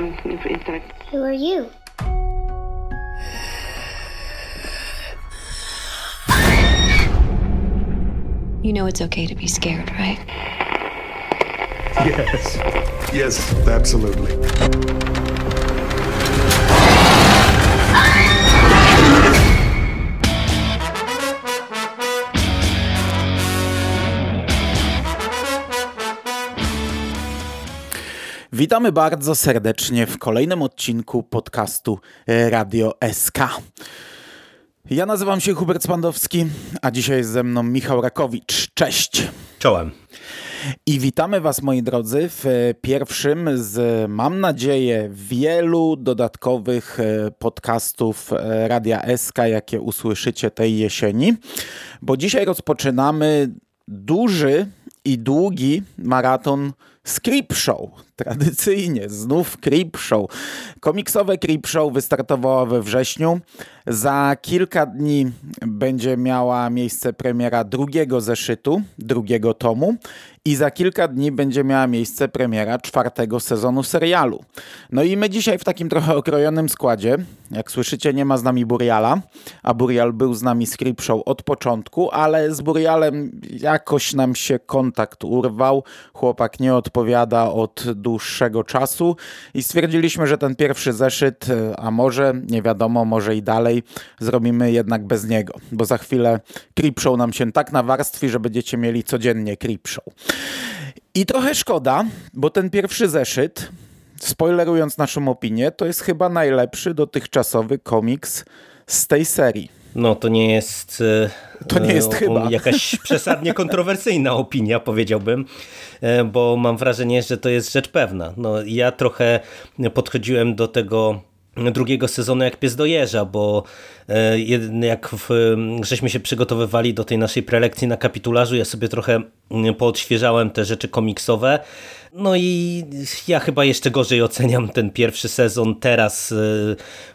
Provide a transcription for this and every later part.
um, Who are you? You know it's okay to be scared, right? Yes. Yes, absolutely. Witamy bardzo serdecznie w kolejnym odcinku podcastu Radio SK. Ja nazywam się Hubert Spandowski, a dzisiaj jest ze mną Michał Rakowicz. Cześć. Czołem. I witamy Was, moi drodzy, w pierwszym z, mam nadzieję, wielu dodatkowych e, podcastów e, Radia SK, jakie usłyszycie tej jesieni, bo dzisiaj rozpoczynamy duży i długi maraton Creep Show. Tradycyjnie, znów Creep Show. Komiksowe Creep Show wystartowało we wrześniu. Za kilka dni będzie miała miejsce premiera drugiego zeszytu, drugiego tomu i za kilka dni będzie miała miejsce premiera czwartego sezonu serialu. No i my dzisiaj w takim trochę okrojonym składzie. Jak słyszycie, nie ma z nami Buriala, a Burial był z nami z Creep Show od początku, ale z Burialem jakoś nam się kontakt urwał. Chłopak nie odpowiada od dłuższego czasu i stwierdziliśmy, że ten pierwszy zeszyt, a może, nie wiadomo, może i dalej, zrobimy jednak bez niego, bo za chwilę Creep Show nam się tak nawarstwi, że będziecie mieli codziennie Creep Show. I trochę szkoda, bo ten pierwszy zeszyt, spoilerując naszą opinię, to jest chyba najlepszy dotychczasowy komiks z tej serii. No to nie jest. To nie jest e, chyba. Jakaś przesadnie kontrowersyjna opinia, powiedziałbym, e, bo mam wrażenie, że to jest rzecz pewna. No, ja trochę podchodziłem do tego drugiego sezonu jak pies do jeża, bo e, jak w, żeśmy się przygotowywali do tej naszej prelekcji na kapitularzu, ja sobie trochę poodświeżałem te rzeczy komiksowe. No i ja chyba jeszcze gorzej oceniam ten pierwszy sezon teraz e,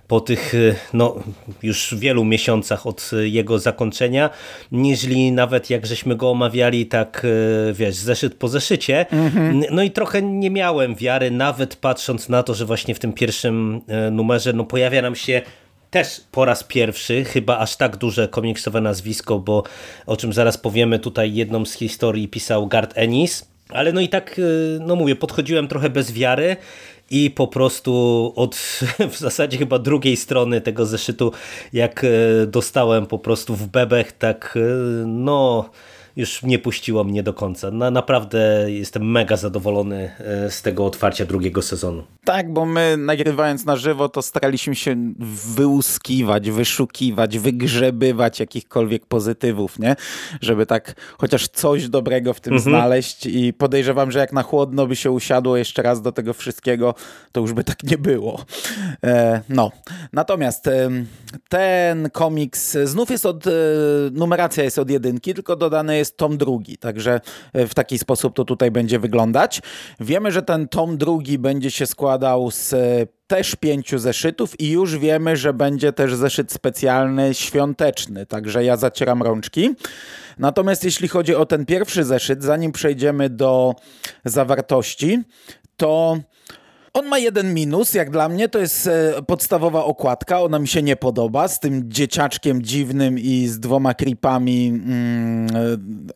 po tych e, no, już wielu miesiącach od jego zakończenia, niżli nawet jak żeśmy go omawiali tak, wiesz, zeszyt po zeszycie. Mhm. No i trochę nie miałem wiary, nawet patrząc na to, że właśnie w tym pierwszym numerze no, pojawia nam się też po raz pierwszy, chyba aż tak duże komiksowe nazwisko, bo o czym zaraz powiemy, tutaj jedną z historii pisał Gard Ennis, ale no i tak, no mówię, podchodziłem trochę bez wiary i po prostu od w zasadzie chyba drugiej strony tego zeszytu, jak dostałem po prostu w bebech, tak no już nie puściło mnie do końca. Na, naprawdę jestem mega zadowolony e, z tego otwarcia drugiego sezonu. Tak, bo my nagrywając na żywo to staraliśmy się wyłuskiwać, wyszukiwać, wygrzebywać jakichkolwiek pozytywów, nie? Żeby tak chociaż coś dobrego w tym mhm. znaleźć i podejrzewam, że jak na chłodno by się usiadło jeszcze raz do tego wszystkiego, to już by tak nie było. E, no. Natomiast ten komiks znów jest od, e, numeracja jest od jedynki, tylko dodane jest jest tom drugi, także e, w taki sposób to tutaj będzie wyglądać. Wiemy, że ten tom drugi będzie się składał z e, też pięciu zeszytów i już wiemy, że będzie też zeszyt specjalny świąteczny, także ja zacieram rączki. Natomiast jeśli chodzi o ten pierwszy zeszyt, zanim przejdziemy do zawartości, to on ma jeden minus, jak dla mnie, to jest e, podstawowa okładka, ona mi się nie podoba, z tym dzieciaczkiem dziwnym i z dwoma creepami mm, e,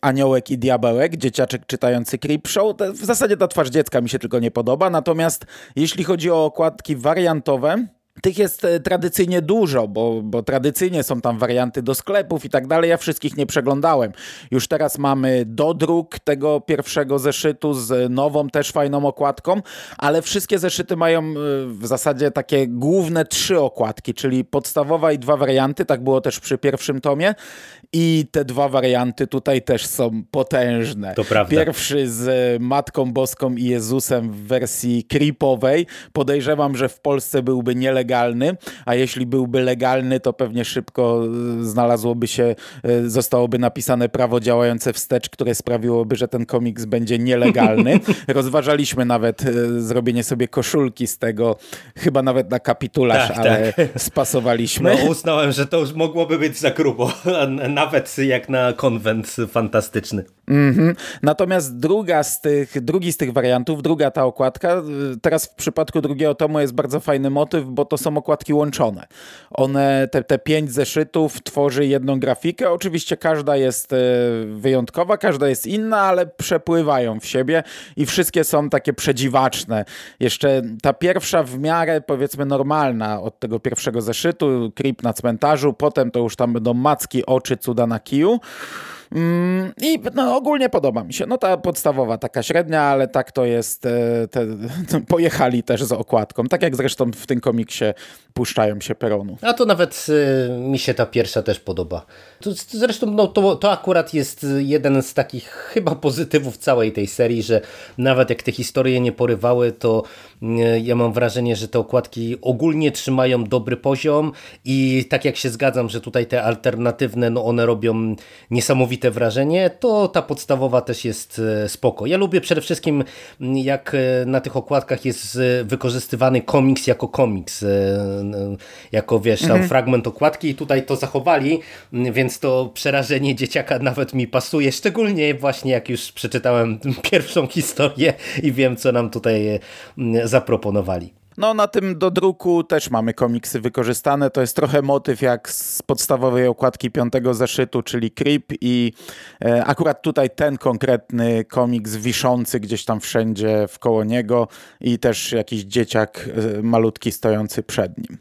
aniołek i diabełek, dzieciaczek czytający creep show. W zasadzie ta twarz dziecka mi się tylko nie podoba, natomiast jeśli chodzi o okładki wariantowe, tych jest e, tradycyjnie dużo, bo, bo tradycyjnie są tam warianty do sklepów i tak dalej. Ja wszystkich nie przeglądałem. Już teraz mamy dodruk tego pierwszego zeszytu z nową, też fajną okładką, ale wszystkie zeszyty mają e, w zasadzie takie główne trzy okładki, czyli podstawowa i dwa warianty. Tak było też przy pierwszym tomie. I te dwa warianty tutaj też są potężne. To prawda. Pierwszy z Matką Boską i Jezusem w wersji creepowej. Podejrzewam, że w Polsce byłby nielegalny nielegalny, a jeśli byłby legalny, to pewnie szybko znalazłoby się, zostałoby napisane prawo działające wstecz, które sprawiłoby, że ten komiks będzie nielegalny. Rozważaliśmy nawet zrobienie sobie koszulki z tego, chyba nawet na kapitularz, tak, ale tak. spasowaliśmy. No uznałem, że to już mogłoby być za grubo, nawet jak na konwent fantastyczny. Mm -hmm. Natomiast druga z tych, drugi z tych wariantów, druga ta okładka, teraz w przypadku drugiego tomu jest bardzo fajny motyw, bo to są okładki łączone. One, te, te pięć zeszytów tworzy jedną grafikę. Oczywiście każda jest e, wyjątkowa, każda jest inna, ale przepływają w siebie i wszystkie są takie przedziwaczne. Jeszcze ta pierwsza w miarę powiedzmy normalna od tego pierwszego zeszytu, Creep na cmentarzu, potem to już tam będą macki, oczy, cuda na kiju. Mm, I no, ogólnie podoba mi się. No ta podstawowa taka średnia, ale tak to jest. E, te, te, pojechali też z okładką. Tak jak zresztą w tym komiksie puszczają się peronu. A to nawet y, mi się ta pierwsza też podoba. To, zresztą no, to, to akurat jest jeden z takich chyba pozytywów całej tej serii, że nawet jak te historie nie porywały, to ja mam wrażenie, że te okładki ogólnie trzymają dobry poziom i tak jak się zgadzam, że tutaj te alternatywne, no one robią niesamowite wrażenie, to ta podstawowa też jest y, spoko. Ja lubię przede wszystkim jak na tych okładkach jest wykorzystywany komiks jako komiks jako wiesz, tam mhm. fragment okładki i tutaj to zachowali, więc to przerażenie dzieciaka nawet mi pasuje, szczególnie właśnie jak już przeczytałem pierwszą historię i wiem, co nam tutaj zaproponowali. No na tym do druku też mamy komiksy wykorzystane. To jest trochę motyw jak z podstawowej okładki piątego zeszytu, czyli Creep i e, akurat tutaj ten konkretny komiks wiszący gdzieś tam wszędzie w koło niego i też jakiś dzieciak e, malutki stojący przed nim.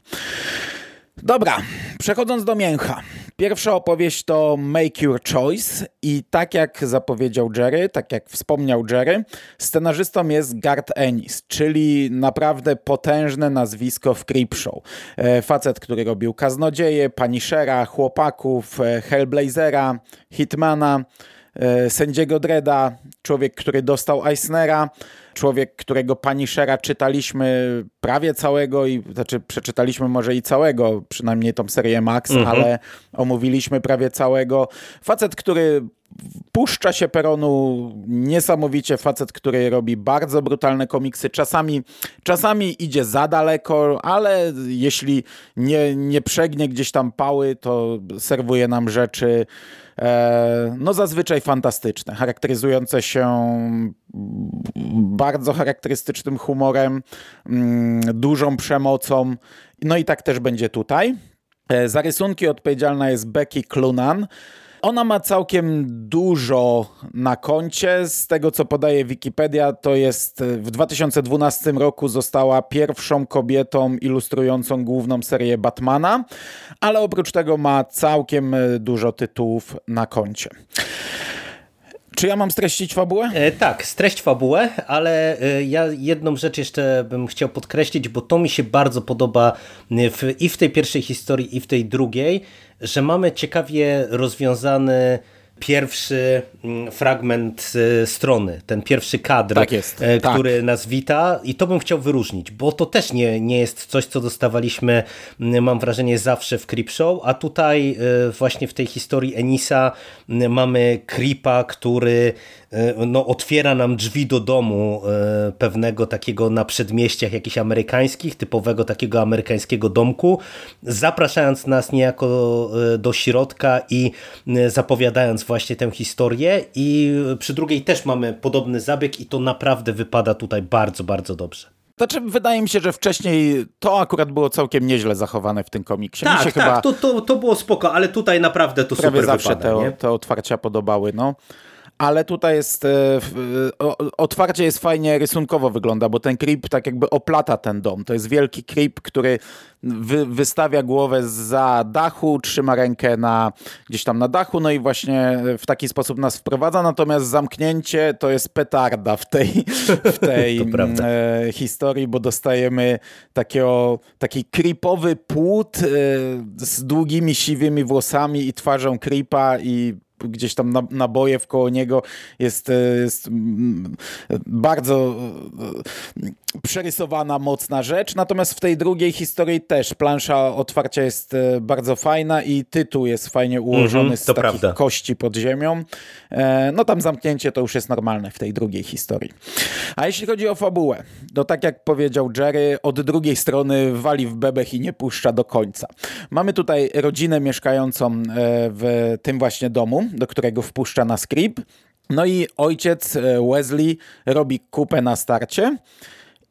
Dobra, przechodząc do mięcha. Pierwsza opowieść to Make Your Choice i tak jak zapowiedział Jerry, tak jak wspomniał Jerry, scenarzystą jest Garth Ennis, czyli naprawdę potężne nazwisko w Creepshow. E, facet, który robił Kaznodzieje, Punishera, Chłopaków, e, Hellblazera, Hitmana, e, Sędziego Dreda, człowiek, który dostał Eisnera, człowiek, którego Punishera czytaliśmy prawie całego i znaczy przeczytaliśmy może i całego, przynajmniej tą serię Max, mhm. ale omówiliśmy prawie całego. Facet, który puszcza się peronu niesamowicie, facet, który robi bardzo brutalne komiksy, czasami, czasami idzie za daleko, ale jeśli nie, nie przegnie gdzieś tam pały, to serwuje nam rzeczy E, no zazwyczaj fantastyczne, charakteryzujące się bardzo charakterystycznym humorem, mm, dużą przemocą. No i tak też będzie tutaj. E, za rysunki odpowiedzialna jest Becky Clunan. Ona ma całkiem dużo na koncie. Z tego co podaje Wikipedia, to jest w 2012 roku została pierwszą kobietą ilustrującą główną serię Batmana, ale oprócz tego ma całkiem dużo tytułów na koncie. Czy ja mam streścić fabułę? E, tak, streść fabułę, ale e, ja jedną rzecz jeszcze bym chciał podkreślić, bo to mi się bardzo podoba w, i w tej pierwszej historii, i w tej drugiej, że mamy ciekawie rozwiązany pierwszy mm, fragment e, strony, ten pierwszy kadr, tak jest, e, tak. który tak. nas wita i to bym chciał wyróżnić, bo to też nie, nie jest coś, co dostawaliśmy, mm, mam wrażenie, zawsze w Creepshow, a tutaj e, właśnie w tej historii Enisa mm, mamy Creepa, który no, otwiera nam drzwi do domu pewnego takiego na przedmieściach jakichś amerykańskich, typowego takiego amerykańskiego domku, zapraszając nas niejako do środka i zapowiadając właśnie tę historię i przy drugiej też mamy podobny zabieg i to naprawdę wypada tutaj bardzo, bardzo dobrze. Znaczy, wydaje mi się, że wcześniej to akurat było całkiem nieźle zachowane w tym komiksie. Tak, tak, chyba to, to, to było spoko, ale tutaj naprawdę to prawie super zawsze wypada, te, te otwarcia podobały. No ale tutaj jest e, otwarcie jest fajnie rysunkowo wygląda, bo ten creep tak jakby oplata ten dom. To jest wielki creep, który wy, wystawia głowę za dachu, trzyma rękę na, gdzieś tam na dachu, no i właśnie w taki sposób nas wprowadza, natomiast zamknięcie to jest petarda w tej, w tej e, historii, bo dostajemy takiego, taki creepowy płód e, z długimi, siwymi włosami i twarzą creepa i gdzieś tam naboje koło niego jest, jest mm, bardzo przerysowana, mocna rzecz. Natomiast w tej drugiej historii też plansza otwarcia jest bardzo fajna i tytuł jest fajnie ułożony mm -hmm, z takich prawda. kości pod ziemią. No tam zamknięcie to już jest normalne w tej drugiej historii. A jeśli chodzi o fabułę, to tak jak powiedział Jerry, od drugiej strony wali w bebech i nie puszcza do końca. Mamy tutaj rodzinę mieszkającą e, w tym właśnie domu, do którego wpuszcza na script. No i ojciec e, Wesley robi kupę na starcie.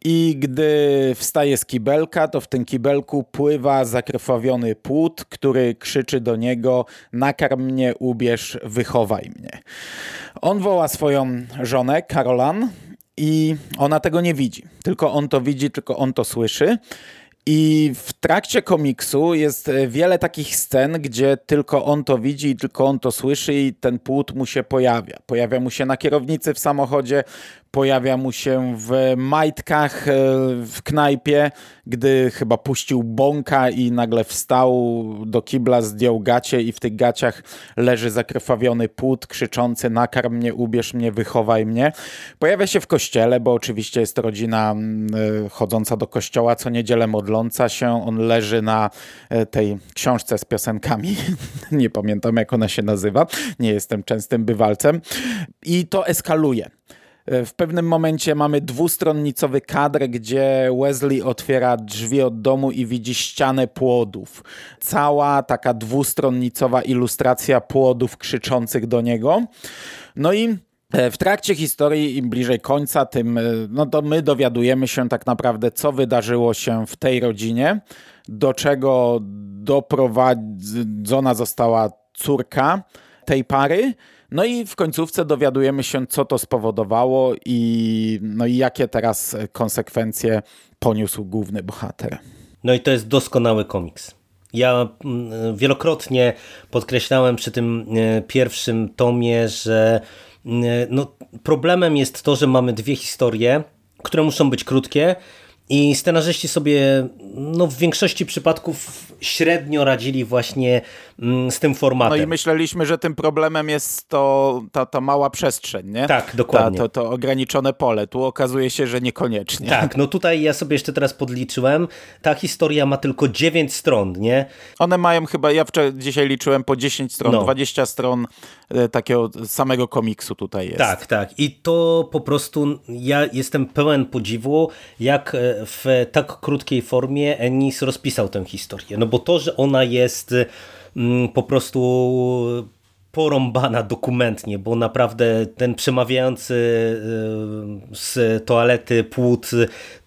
I gdy wstaje z kibelka, to w tym kibelku pływa zakrwawiony płód, który krzyczy do niego: Nakarm mnie, ubierz, wychowaj mnie. On woła swoją żonę, Carolan, i ona tego nie widzi. Tylko on to widzi, tylko on to słyszy. I w trakcie komiksu jest e, wiele takich scen, gdzie tylko on to widzi i tylko on to słyszy i ten płód mu się pojawia. Pojawia mu się na kierownicy w samochodzie, pojawia mu się w majtkach e, w knajpie, gdy chyba puścił bąka i nagle wstał do kibla, zdjął gacie i w tych gaciach leży zakrwawiony płód krzyczący nakarm mnie, ubierz mnie, wychowaj mnie. Pojawia się w kościele, bo oczywiście jest rodzina e, chodząca do kościoła co niedzielę, modląca się. On leży na e, tej książce z piosenkami. Nie pamiętam jak ona się nazywa. Nie jestem częstym bywalcem. I to eskaluje. W pewnym momencie mamy dwustronnicowy kadr, gdzie Wesley otwiera drzwi od domu i widzi ścianę płodów. Cała taka dwustronnicowa ilustracja płodów krzyczących do niego. No i e, w trakcie historii, im bliżej końca, tym e, no to my dowiadujemy się tak naprawdę, co wydarzyło się w tej rodzinie, do czego doprowadzona została córka tej pary. No i w końcówce dowiadujemy się, co to spowodowało i, no i jakie teraz konsekwencje poniósł główny bohater. No i to jest doskonały komiks. Ja mm, wielokrotnie podkreślałem przy tym e, pierwszym tomie, że mm, no, problemem jest to, że mamy dwie historie, które muszą być krótkie i scenarzyści sobie no, w większości przypadków średnio radzili właśnie mm, z tym formatem. No i myśleliśmy, że tym problemem jest to ta, ta mała przestrzeń, nie? Tak, dokładnie. Ta, to, to ograniczone pole. Tu okazuje się, że niekoniecznie. Tak, no tutaj ja sobie jeszcze teraz podliczyłem. Ta historia ma tylko 9 stron, nie? One mają chyba, ja wczoraj dzisiaj liczyłem po 10 stron, no. 20 stron takiego samego komiksu tutaj jest. Tak, tak. I to po prostu ja jestem pełen podziwu, jak e, w tak krótkiej formie Ennis rozpisał tę historię. No bo to, że ona jest mm, po prostu porąbana dokumentnie, bo naprawdę ten przemawiający y, z toalety płód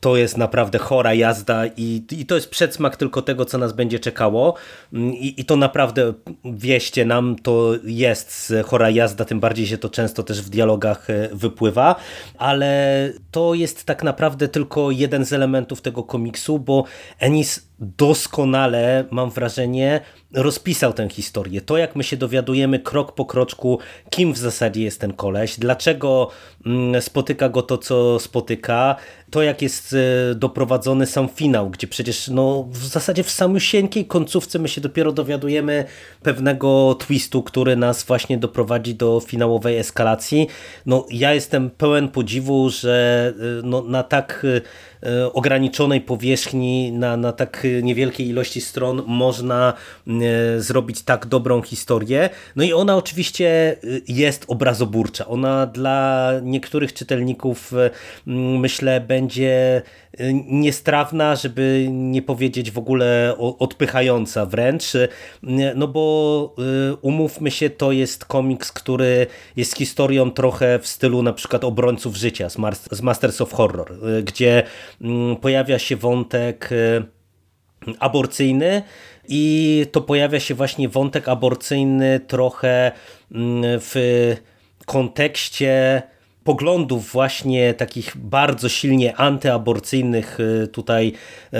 to jest naprawdę chora jazda i, i to jest przedsmak tylko tego, co nas będzie czekało. I, i to naprawdę wieście nam to jest chora jazda, tym bardziej się to często też w dialogach y, wypływa, ale to jest tak naprawdę tylko jeden z elementów tego komiksu, bo Ennis doskonale, mam wrażenie, rozpisał tę historię. To, jak my się dowiadujemy krok po kroczku, kim w zasadzie jest ten koleś, dlaczego mm, spotyka go to, co spotyka, to jak jest e, doprowadzony sam finał, gdzie przecież no, w zasadzie w samusieńkiej końcówce my się dopiero dowiadujemy pewnego twistu, który nas właśnie doprowadzi do finałowej eskalacji. No, ja jestem pełen podziwu, że e, no, na tak e, ograniczonej powierzchni, na, na tak niewielkiej ilości stron można zrobić tak dobrą historię. No i ona oczywiście jest obrazoburcza. Ona dla niektórych czytelników myślę będzie będzie y, niestrawna, żeby nie powiedzieć w ogóle odpychająca wręcz, y, no bo y, umówmy się, to jest komiks, który jest historią trochę w stylu na przykład Obrońców Życia z Masters of Horror, gdzie mm, pojawia się wątek aborcyjny i to pojawia się właśnie wątek aborcyjny trochę mm, w kontekście poglądów właśnie takich bardzo silnie antyaborcyjnych y, tutaj y,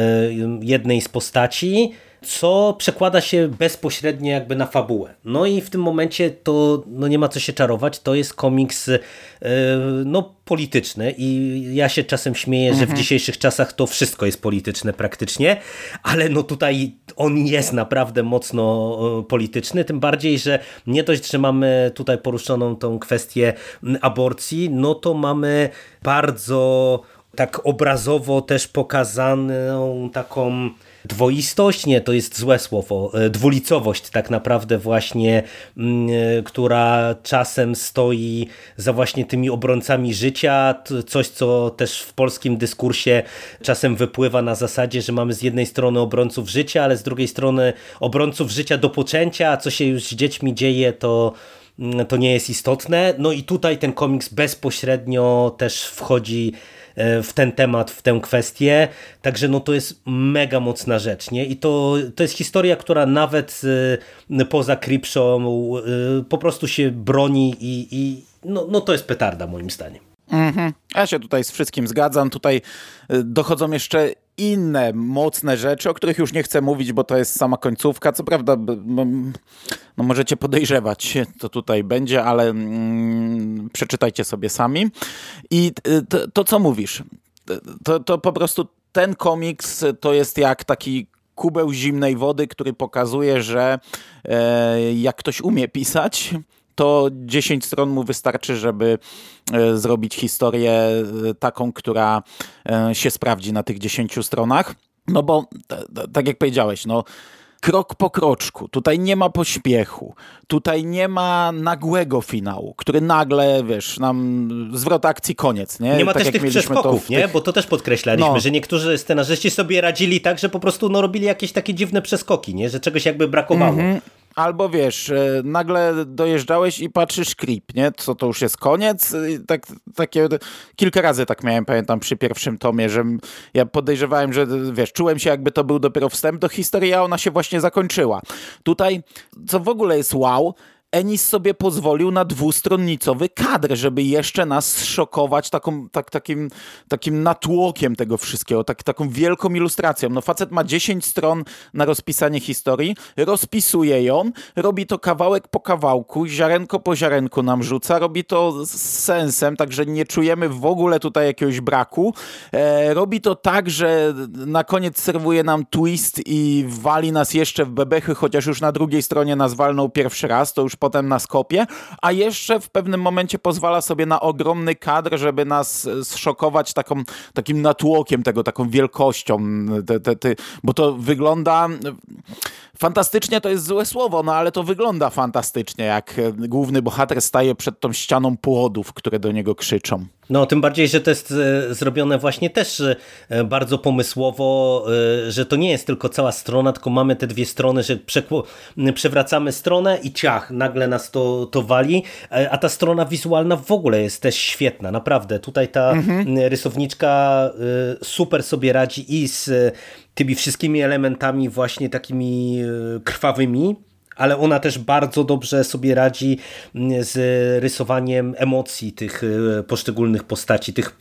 jednej z postaci, co przekłada się bezpośrednio jakby na fabułę. No i w tym momencie to no nie ma co się czarować, to jest komiks yy, no polityczny i ja się czasem śmieję, mhm. że w mhm. dzisiejszych czasach to wszystko jest polityczne praktycznie, ale no tutaj on jest naprawdę mocno e, polityczny, tym bardziej, że nie dość, że mamy tutaj poruszoną tą kwestię aborcji, no to mamy bardzo tak obrazowo też pokazaną taką dwoistość, nie, to jest złe słowo, e, dwulicowość tak naprawdę właśnie, mm, e, która czasem stoi za właśnie tymi obrońcami życia, coś co też w polskim dyskursie czasem wypływa na zasadzie, że mamy z jednej strony obrońców życia, ale z drugiej strony obrońców życia do poczęcia, a co się już z dziećmi dzieje, to mm, to nie jest istotne. No i tutaj ten komiks bezpośrednio też wchodzi w ten temat, w tę kwestię. Także no to jest mega mocna rzecz. Nie? I to, to jest historia, która nawet e, poza Creepshow e, po prostu się broni i, i no, no to jest petarda moim zdaniem. Mhm. Ja się tutaj z wszystkim zgadzam. Tutaj dochodzą jeszcze inne mocne rzeczy, o których już nie chcę mówić, bo to jest sama końcówka. Co prawda, no możecie podejrzewać, to tutaj będzie, ale mm, przeczytajcie sobie sami. I y, to, to co mówisz, to, to po prostu ten komiks to jest jak taki kubeł zimnej wody, który pokazuje, że e, jak ktoś umie pisać, to 10 stron mu wystarczy, żeby e, zrobić historię e, taką, która e, się sprawdzi na tych 10 stronach. No bo, tak jak powiedziałeś, no krok po kroczku. Tutaj nie ma pośpiechu. Tutaj nie ma nagłego finału, który nagle, wiesz, nam zwrot akcji, koniec, nie? Nie ma tak też tych przeskoków, nie? Tych... Bo to też podkreślaliśmy, no. że niektórzy scenarzyści sobie radzili tak, że po prostu no, robili jakieś takie dziwne przeskoki, nie? Że czegoś jakby brakowało. Mm -hmm. Albo wiesz, e, nagle dojeżdżałeś i patrzysz klip, nie? Co to już jest koniec? I tak, takie, kilka razy tak miałem, pamiętam, przy pierwszym tomie, że ja podejrzewałem, że wiesz, czułem się jakby to był dopiero wstęp do historii, a ona się właśnie zakończyła. Tutaj, co w ogóle jest wow, Enis sobie pozwolił na dwustronnicowy kadr, żeby jeszcze nas szokować taką, tak, takim, takim natłokiem tego wszystkiego, tak, taką wielką ilustracją. No facet ma 10 stron na rozpisanie historii, rozpisuje ją, robi to kawałek po kawałku, ziarenko po ziarenku nam rzuca, robi to z sensem, także nie czujemy w ogóle tutaj jakiegoś braku. E, robi to tak, że na koniec serwuje nam twist i wali nas jeszcze w bebechy, chociaż już na drugiej stronie nas walnął pierwszy raz, to już potem na skopie, a jeszcze w pewnym momencie pozwala sobie na ogromny kadr, żeby nas zszokować taką, takim natłokiem tego, taką wielkością, te, te, te, bo to wygląda fantastycznie to jest złe słowo, no ale to wygląda fantastycznie, jak główny bohater staje przed tą ścianą płodów, które do niego krzyczą. No, tym bardziej, że to jest e, zrobione właśnie też e, bardzo pomysłowo, e, że to nie jest tylko cała strona, tylko mamy te dwie strony, że przewracamy stronę i ciach, nagle nas to, to wali, a ta strona wizualna w ogóle jest też świetna, naprawdę. Tutaj ta mhm. rysowniczka super sobie radzi i z tymi wszystkimi elementami właśnie takimi krwawymi, ale ona też bardzo dobrze sobie radzi z rysowaniem emocji tych e, poszczególnych postaci, tych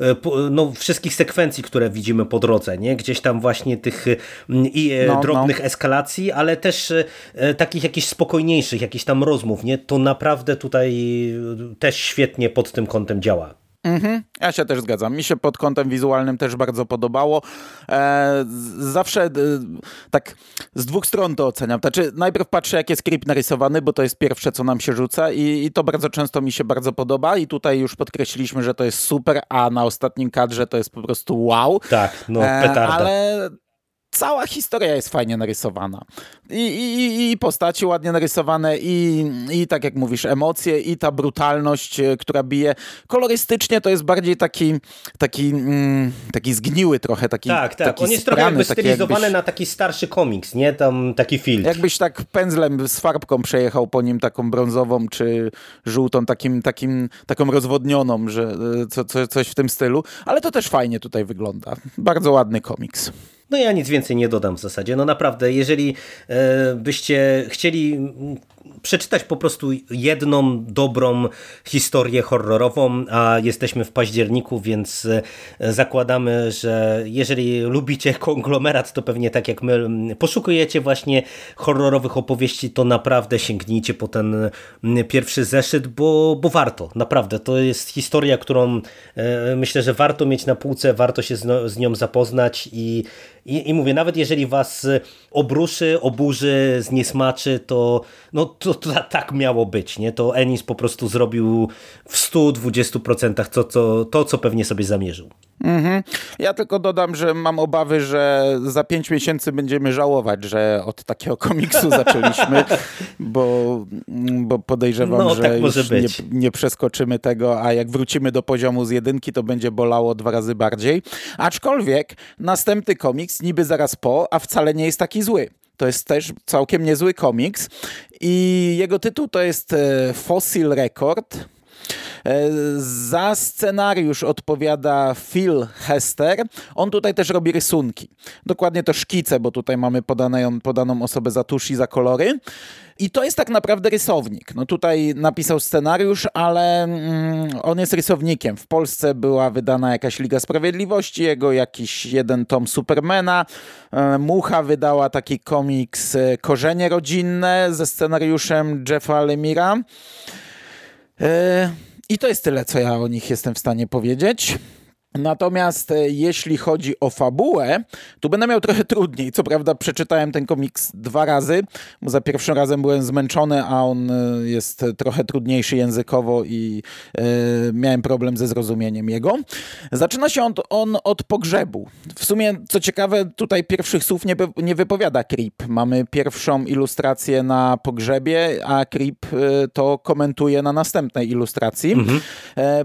e, e, no, wszystkich sekwencji, które widzimy po drodze, nie? Gdzieś tam właśnie tych i no, drobnych no. eskalacji, ale też takich jakichś spokojniejszych, jakichś tam rozmów, nie? To naprawdę tutaj też świetnie pod tym kątem działa. Mhm, ja się też zgadzam. Mi się pod kątem wizualnym też bardzo podobało. E, zawsze e, tak z dwóch stron to oceniam. Znaczy, najpierw patrzę, jak jest skrypt narysowany, bo to jest pierwsze, co nam się rzuca i, i, to bardzo często mi się bardzo podoba i tutaj już podkreśliliśmy, że to jest super, a na ostatnim kadrze to jest po prostu wow. Tak, no e, petarda. E, ale cała historia jest fajnie narysowana. I, i, i postaci ładnie narysowane, i, i tak jak mówisz, emocje, i ta brutalność, e, która bije. Kolorystycznie to jest bardziej taki, taki, mm, taki zgniły trochę, taki Tak, tak. Taki On jest trochę jakby stylizowany jakbyś, na taki starszy komiks, nie? Tam taki film. Jakbyś tak pędzlem z farbką przejechał po nim taką brązową, czy żółtą, takim, takim, taką rozwodnioną, że e, co, co, coś w tym stylu. Ale to też fajnie tutaj wygląda. Bardzo ładny komiks. No ja nic więcej nie dodam w zasadzie. No naprawdę, jeżeli e, byście chcieli przeczytać po prostu jedną dobrą historię horrorową, a jesteśmy w październiku, więc e, zakładamy, że jeżeli lubicie konglomerat, to pewnie tak jak my poszukujecie właśnie horrorowych opowieści, to naprawdę sięgnijcie po ten pierwszy zeszyt, bo, bo warto, naprawdę. To jest historia, którą e, myślę, że warto mieć na półce, warto się z, z nią zapoznać i i, I mówię, nawet jeżeli was obruszy, oburzy, zniesmaczy, to, no, to, to tak miało być. Nie? To Ennis po prostu zrobił w 120% to, to, to co pewnie sobie zamierzył. Mhm. Ja tylko dodam, że mam obawy, że za pięć miesięcy będziemy żałować, że od takiego komiksu zaczęliśmy, bo, bo podejrzewam, no, że tak już nie, nie, przeskoczymy tego, a jak wrócimy do poziomu z jedynki, to będzie bolało dwa razy bardziej. Aczkolwiek następny komiks niby zaraz po, a wcale nie jest taki zły. To jest też całkiem niezły komiks i jego tytuł to jest e, Fossil Record za scenariusz odpowiada Phil Hester. On tutaj też robi rysunki. Dokładnie to szkice, bo tutaj mamy podane, podaną osobę za tusz i za kolory. I to jest tak naprawdę rysownik. No tutaj napisał scenariusz, ale mm, on jest rysownikiem. W Polsce była wydana jakaś Liga Sprawiedliwości, jego jakiś jeden tom Supermana. E, Mucha wydała taki komiks e, Korzenie Rodzinne ze scenariuszem Jeffa Lemira. I to jest tyle, co ja o nich jestem w stanie powiedzieć. Natomiast e, jeśli chodzi o fabułę, tu będę miał trochę trudniej. Co prawda przeczytałem ten komiks dwa razy, bo za pierwszym razem byłem zmęczony, a on e, jest trochę trudniejszy językowo i e, miałem problem ze zrozumieniem jego. Zaczyna się on, on, od pogrzebu. W sumie, co ciekawe, tutaj pierwszych słów nie, nie wypowiada Creep. Mamy pierwszą ilustrację na pogrzebie, a Creep to komentuje na następnej ilustracji. Mhm.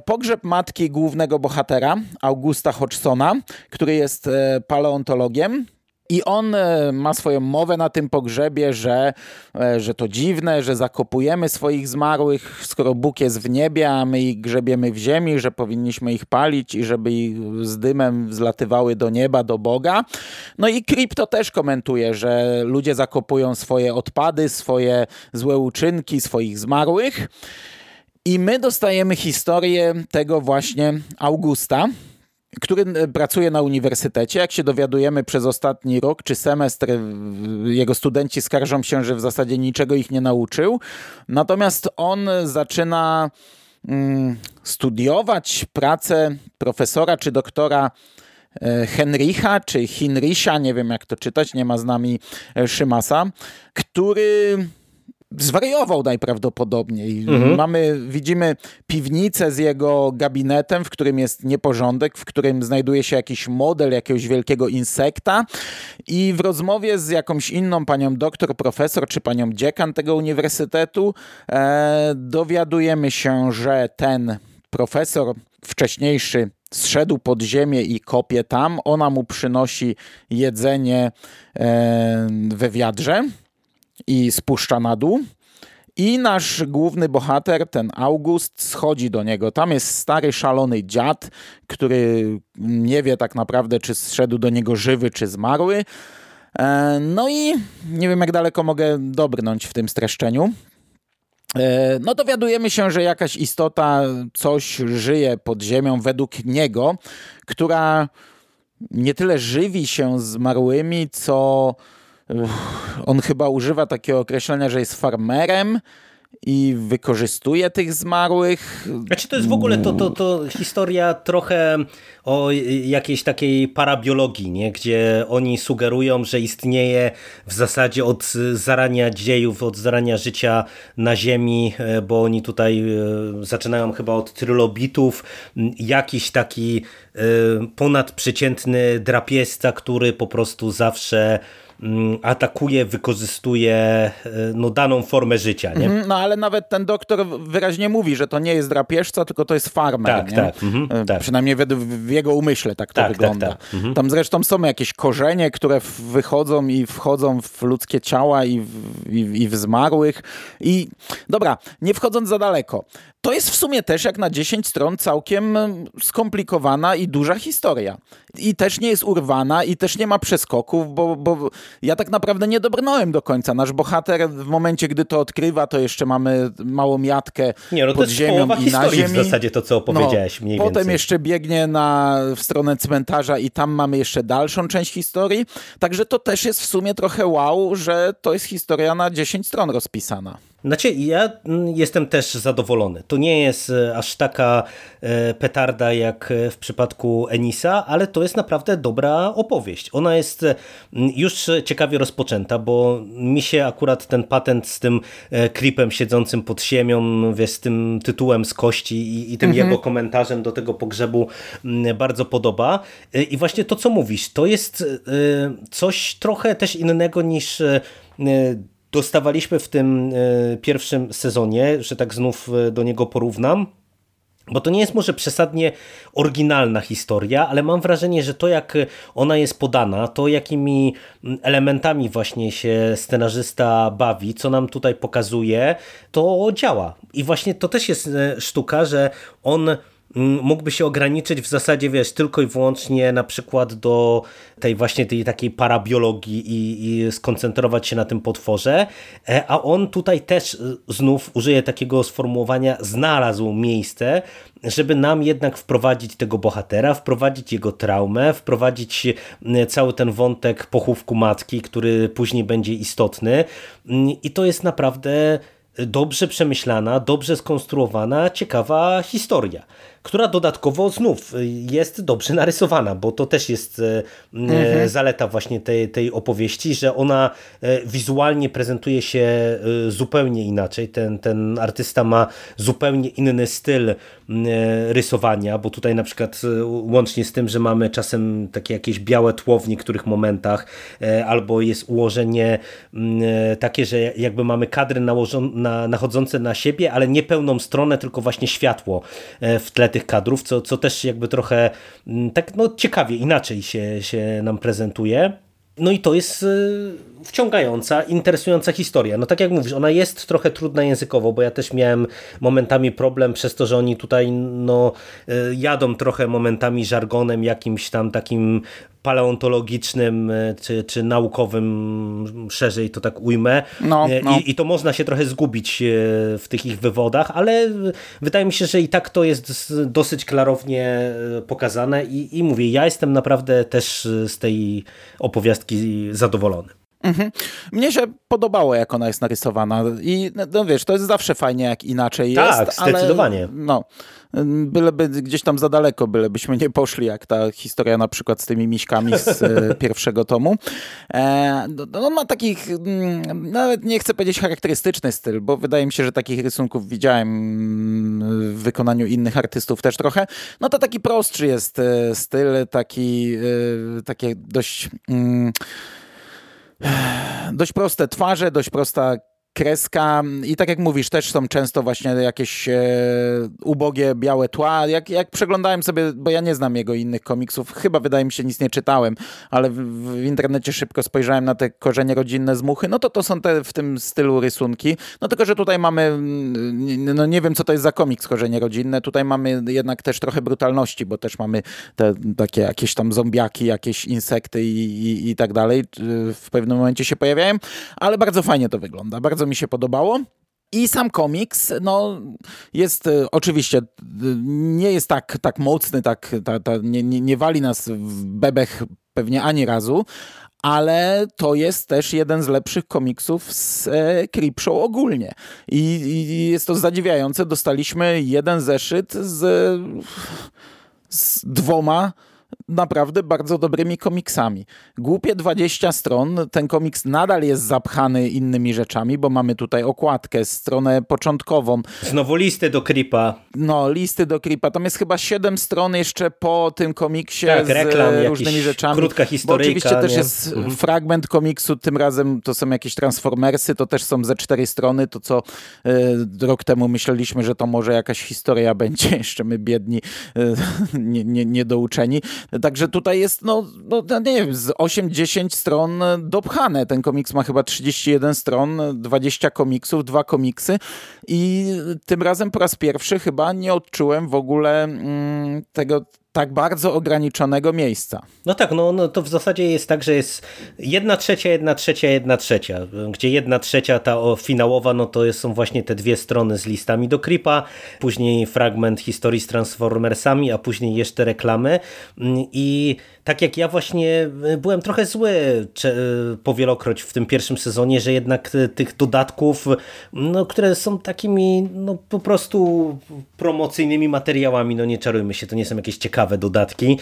Pogrzeb matki głównego bohatera, Augusta Hodgsona, który jest e, paleontologiem. I on e, ma swoją mowę na tym pogrzebie, że, e, że to dziwne, że zakopujemy swoich zmarłych, skoro Bóg jest w niebie, a my ich grzebiemy w ziemi, że powinniśmy ich palić i żeby ich z dymem zlatywały do nieba, do Boga. No i Krypto też komentuje, że ludzie zakopują swoje odpady, swoje złe uczynki, swoich zmarłych. I my dostajemy historię tego właśnie Augusta, który e, pracuje na uniwersytecie. Jak się dowiadujemy przez ostatni rok czy semestr, jego studenci skarżą się, że w zasadzie niczego ich nie nauczył. Natomiast on zaczyna mm, studiować pracę profesora czy doktora e, Henricha czy Hinricha, nie wiem jak to czytać, nie ma z nami e, Szymasa, który zwariował najprawdopodobniej. Mhm. Mamy, widzimy piwnicę z jego gabinetem, w którym jest nieporządek, w którym znajduje się jakiś model jakiegoś wielkiego insekta i w rozmowie z jakąś inną panią doktor, profesor czy panią dziekan tego uniwersytetu e, dowiadujemy się, że ten profesor wcześniejszy zszedł pod ziemię i kopie tam. Ona mu przynosi jedzenie e, we wiadrze i spuszcza na dół. I nasz główny bohater, ten August, schodzi do niego. Tam jest stary, szalony dziad, który nie wie tak naprawdę, czy zszedł do niego żywy, czy zmarły. E, no i nie wiem, jak daleko mogę dobrnąć w tym streszczeniu. E, no dowiadujemy się, że jakaś istota, coś żyje pod ziemią według niego, która nie tyle żywi się zmarłymi, co on chyba używa takiego określenia, że jest farmerem i wykorzystuje tych zmarłych. Znaczy to jest w ogóle to, to, to historia trochę o jakiejś takiej parabiologii, nie? gdzie oni sugerują, że istnieje w zasadzie od zarania dziejów, od zarania życia na Ziemi, e, bo oni tutaj e, zaczynają chyba od trylobitów, jakiś taki e, ponadprzeciętny drapieżca, który po prostu zawsze atakuje, wykorzystuje e, no, daną formę życia. Nie? Mhm, no ale nawet ten doktor wyraźnie mówi, że to nie jest drapieżca, tylko to jest farmer. Tak, nie? tak, mhm, e, tak. Przynajmniej w, w, jego umyśle tak to tak, tak wygląda. Tak, tak. Mhm. Tam zresztą są jakieś korzenie, które wychodzą i wchodzą w ludzkie ciała i w, i, i w zmarłych. I dobra, nie wchodząc za daleko. To jest w sumie też jak na 10 stron całkiem skomplikowana i duża historia. I też nie jest urwana i też nie ma przeskoków, bo, bo ja tak naprawdę nie dobrnąłem do końca. Nasz bohater w momencie, gdy to odkrywa, to jeszcze mamy małą miatkę nie, no pod ziemią i na ziemi. w zasadzie to, co opowiedziałeś no, mniej Potem więcej. jeszcze biegnie na, w stronę cmentarza i tam mamy jeszcze dalszą część historii. Także to też jest w sumie trochę wow, że to jest historia na 10 stron rozpisana. Znaczy, ja mm, jestem też zadowolony. To nie jest e, aż taka e, petarda jak e, w przypadku Enisa, ale to jest naprawdę dobra opowieść. Ona jest już ciekawie rozpoczęta, bo mi się akurat ten patent z tym creepem siedzącym pod ziemią, wiesz, z tym tytułem z kości i, i tym mhm. jego komentarzem do tego pogrzebu bardzo podoba. I właśnie to, co mówisz, to jest coś trochę też innego niż dostawaliśmy w tym e, pierwszym sezonie, że tak znów e, do niego porównam, bo to nie jest może przesadnie oryginalna historia, ale mam wrażenie, że to jak ona jest podana, to jakimi elementami właśnie się scenarzysta bawi, co nam tutaj pokazuje, to działa. I właśnie to też jest e, sztuka, że on mógłby się ograniczyć w zasadzie, wiesz, tylko i wyłącznie na przykład do tej właśnie tej takiej parabiologii i, i skoncentrować się na tym potworze, e, a on tutaj też e, znów użyje takiego sformułowania znalazł miejsce, żeby nam jednak wprowadzić tego bohatera, wprowadzić jego traumę, wprowadzić cały ten wątek pochówku matki, który później będzie istotny. I to jest naprawdę dobrze przemyślana, dobrze skonstruowana, ciekawa historia która dodatkowo znów jest dobrze narysowana, bo to też jest e, mhm. zaleta właśnie tej, tej opowieści, że ona wizualnie prezentuje się zupełnie inaczej. Ten, ten artysta ma zupełnie inny styl rysowania, bo tutaj na przykład łącznie z tym, że mamy czasem takie jakieś białe tło w niektórych momentach, albo jest ułożenie takie, że jakby mamy kadry nałożone, nachodzące na siebie, ale nie pełną stronę, tylko właśnie światło w tle tych kadrów, co, co też jakby trochę mm, tak no, ciekawie, inaczej się, się nam prezentuje. No i to jest y, wciągająca, interesująca historia. No tak jak mówisz, ona jest trochę trudna językowo, bo ja też miałem momentami problem przez to, że oni tutaj no, y, jadą trochę momentami żargonem jakimś tam takim paleontologicznym e, czy, czy naukowym, szerzej to tak ujmę. No, e, no. I, I, to można się trochę zgubić w tych ich wywodach, ale wydaje mi się, że i tak to jest dosyć klarownie pokazane i, i mówię, ja jestem naprawdę też z tej opowiastki zadowolony. Mhm. Mnie się podobało, jak ona jest narysowana i no, wiesz, to jest zawsze fajnie, jak inaczej tak, jest. Tak, zdecydowanie. Ale, no, byleby gdzieś tam za daleko, bylebyśmy nie poszli, jak ta historia na przykład z tymi miśkami z e, pierwszego tomu. E, no, no, on ma takich, mm, nawet nie chcę powiedzieć charakterystyczny styl, bo wydaje mi się, że takich rysunków widziałem mm, w wykonaniu innych artystów też trochę. No to taki prostszy jest e, styl, taki, takie dość... Mm, dość proste twarze, dość prosta kreska. I tak jak mówisz, też są często właśnie jakieś e, ubogie białe tła. Jak, jak przeglądałem sobie, bo ja nie znam jego innych komiksów, chyba wydaje mi się nic nie czytałem, ale w, w internecie szybko spojrzałem na te korzenie rodzinne z muchy, no to to są te w tym stylu rysunki. No tylko, że tutaj mamy, mm, no nie wiem co to jest za komiks korzenie rodzinne, tutaj mamy jednak też trochę brutalności, bo też mamy te takie jakieś tam zombiaki, jakieś insekty i, i, i tak dalej w pewnym momencie się pojawiają, ale bardzo fajnie to wygląda, bardzo mi się podobało. I sam komiks, no, jest e, oczywiście, e, nie jest tak, tak mocny, tak, ta, ta, nie, nie, nie wali nas w bebech pewnie ani razu, ale to jest też jeden z lepszych komiksów z e, Creepshow ogólnie. I, I, jest to zadziwiające. Dostaliśmy jeden zeszyt z, z dwoma naprawdę bardzo dobrymi komiksami. Głupie 20 stron, ten komiks nadal jest zapchany innymi rzeczami, bo mamy tutaj okładkę, stronę początkową. Znowu listy do Creepa. No, listy do Creepa. Tam jest chyba 7 stron jeszcze po tym komiksie tak, z reklam, różnymi rzeczami. Krótka historyjka. Bo oczywiście nie? też jest mhm. fragment komiksu, tym razem to są jakieś Transformersy, to też są ze cztery strony, to co y, rok temu myśleliśmy, że to może jakaś historia będzie, jeszcze my biedni, y, nie, nie, niedouczeni. Także tutaj jest, no, no, no nie wiem, z 8-10 stron dopchane. Ten komiks ma chyba 31 stron, 20 komiksów, dwa komiksy i tym razem po raz pierwszy chyba nie odczułem w ogóle mm, tego tak bardzo ograniczonego miejsca. No tak, no, no to w zasadzie jest tak, że jest jedna trzecia, jedna trzecia, jedna trzecia, gdzie jedna trzecia ta finałowa, no to są właśnie te dwie strony z listami do Creepa, później fragment historii z Transformersami, a później jeszcze reklamy i tak jak ja właśnie y, byłem trochę zły y, powielokroć w tym pierwszym sezonie, że jednak y, tych dodatków, no, które są takimi no, po prostu promocyjnymi materiałami, no nie czarujmy się, to nie są jakieś ciekawe dodatki,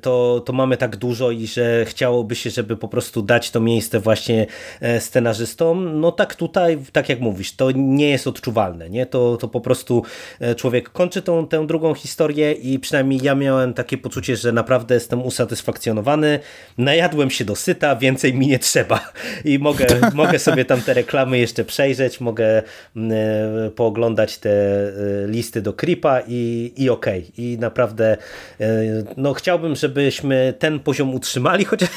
to, to mamy tak dużo i że chciałoby się, żeby po prostu dać to miejsce właśnie e, scenarzystom, no tak tutaj, tak jak mówisz, to nie jest odczuwalne, nie? To, to po prostu e, człowiek kończy tą, tę drugą historię i przynajmniej ja miałem takie poczucie, że naprawdę jestem usatysfakcjonowany, najadłem się do syta, więcej mi nie trzeba i mogę, mogę sobie tam te reklamy jeszcze przejrzeć, mogę mm, e, pooglądać te e, listy do Creepa i, i okej. Okay. I naprawdę e, no chciałbym, żebyśmy ten poziom utrzymali, chociaż,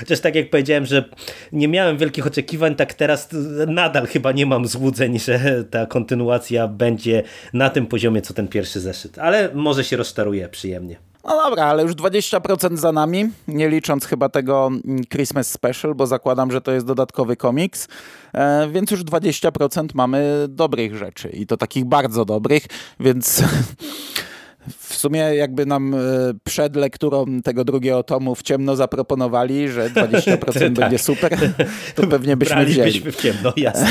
chociaż tak jak powiedziałem, że nie miałem wielkich oczekiwań, tak teraz nadal chyba nie mam złudzeń, że ta kontynuacja będzie na tym poziomie, co ten pierwszy zeszyt. Ale może się rozczaruję przyjemnie. No dobra, ale już 20% za nami, nie licząc chyba tego Christmas Special, bo zakładam, że to jest dodatkowy komiks, e, więc już 20% mamy dobrych rzeczy i to takich bardzo dobrych, więc w sumie jakby nam e, przed lekturą tego drugiego tomu w ciemno zaproponowali, że 20% tak. będzie super, to pewnie byśmy wzięli. w ciemno, jasne.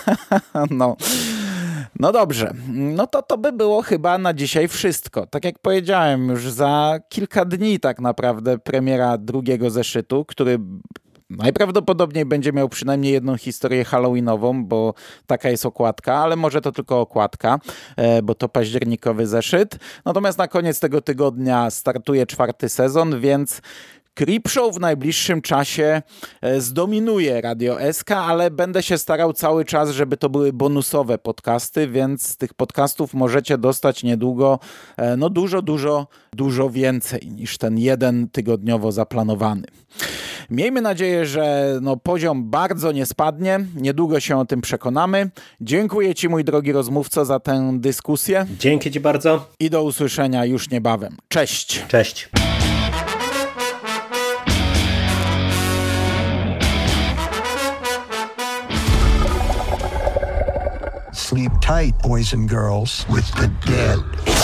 no. No dobrze, no to to by było chyba na dzisiaj wszystko. Tak jak powiedziałem, już za kilka dni tak naprawdę premiera drugiego zeszytu, który Najprawdopodobniej będzie miał przynajmniej jedną historię halloweenową, bo taka jest okładka, ale może to tylko okładka, e, bo to październikowy zeszyt. Natomiast na koniec tego tygodnia startuje czwarty sezon, więc Creepshow w najbliższym czasie e, zdominuje Radio SK, ale będę się starał cały czas, żeby to były bonusowe podcasty, więc tych podcastów możecie dostać niedługo e, no dużo, dużo, dużo więcej niż ten jeden tygodniowo zaplanowany. Miejmy nadzieję, że no, poziom bardzo nie spadnie. Niedługo się o tym przekonamy. Dziękuję Ci, mój drogi rozmówco, za tę dyskusję. Dzięki Ci bardzo. I do usłyszenia już niebawem. Cześć. Cześć. Sleep tight, boys and girls, with the dead.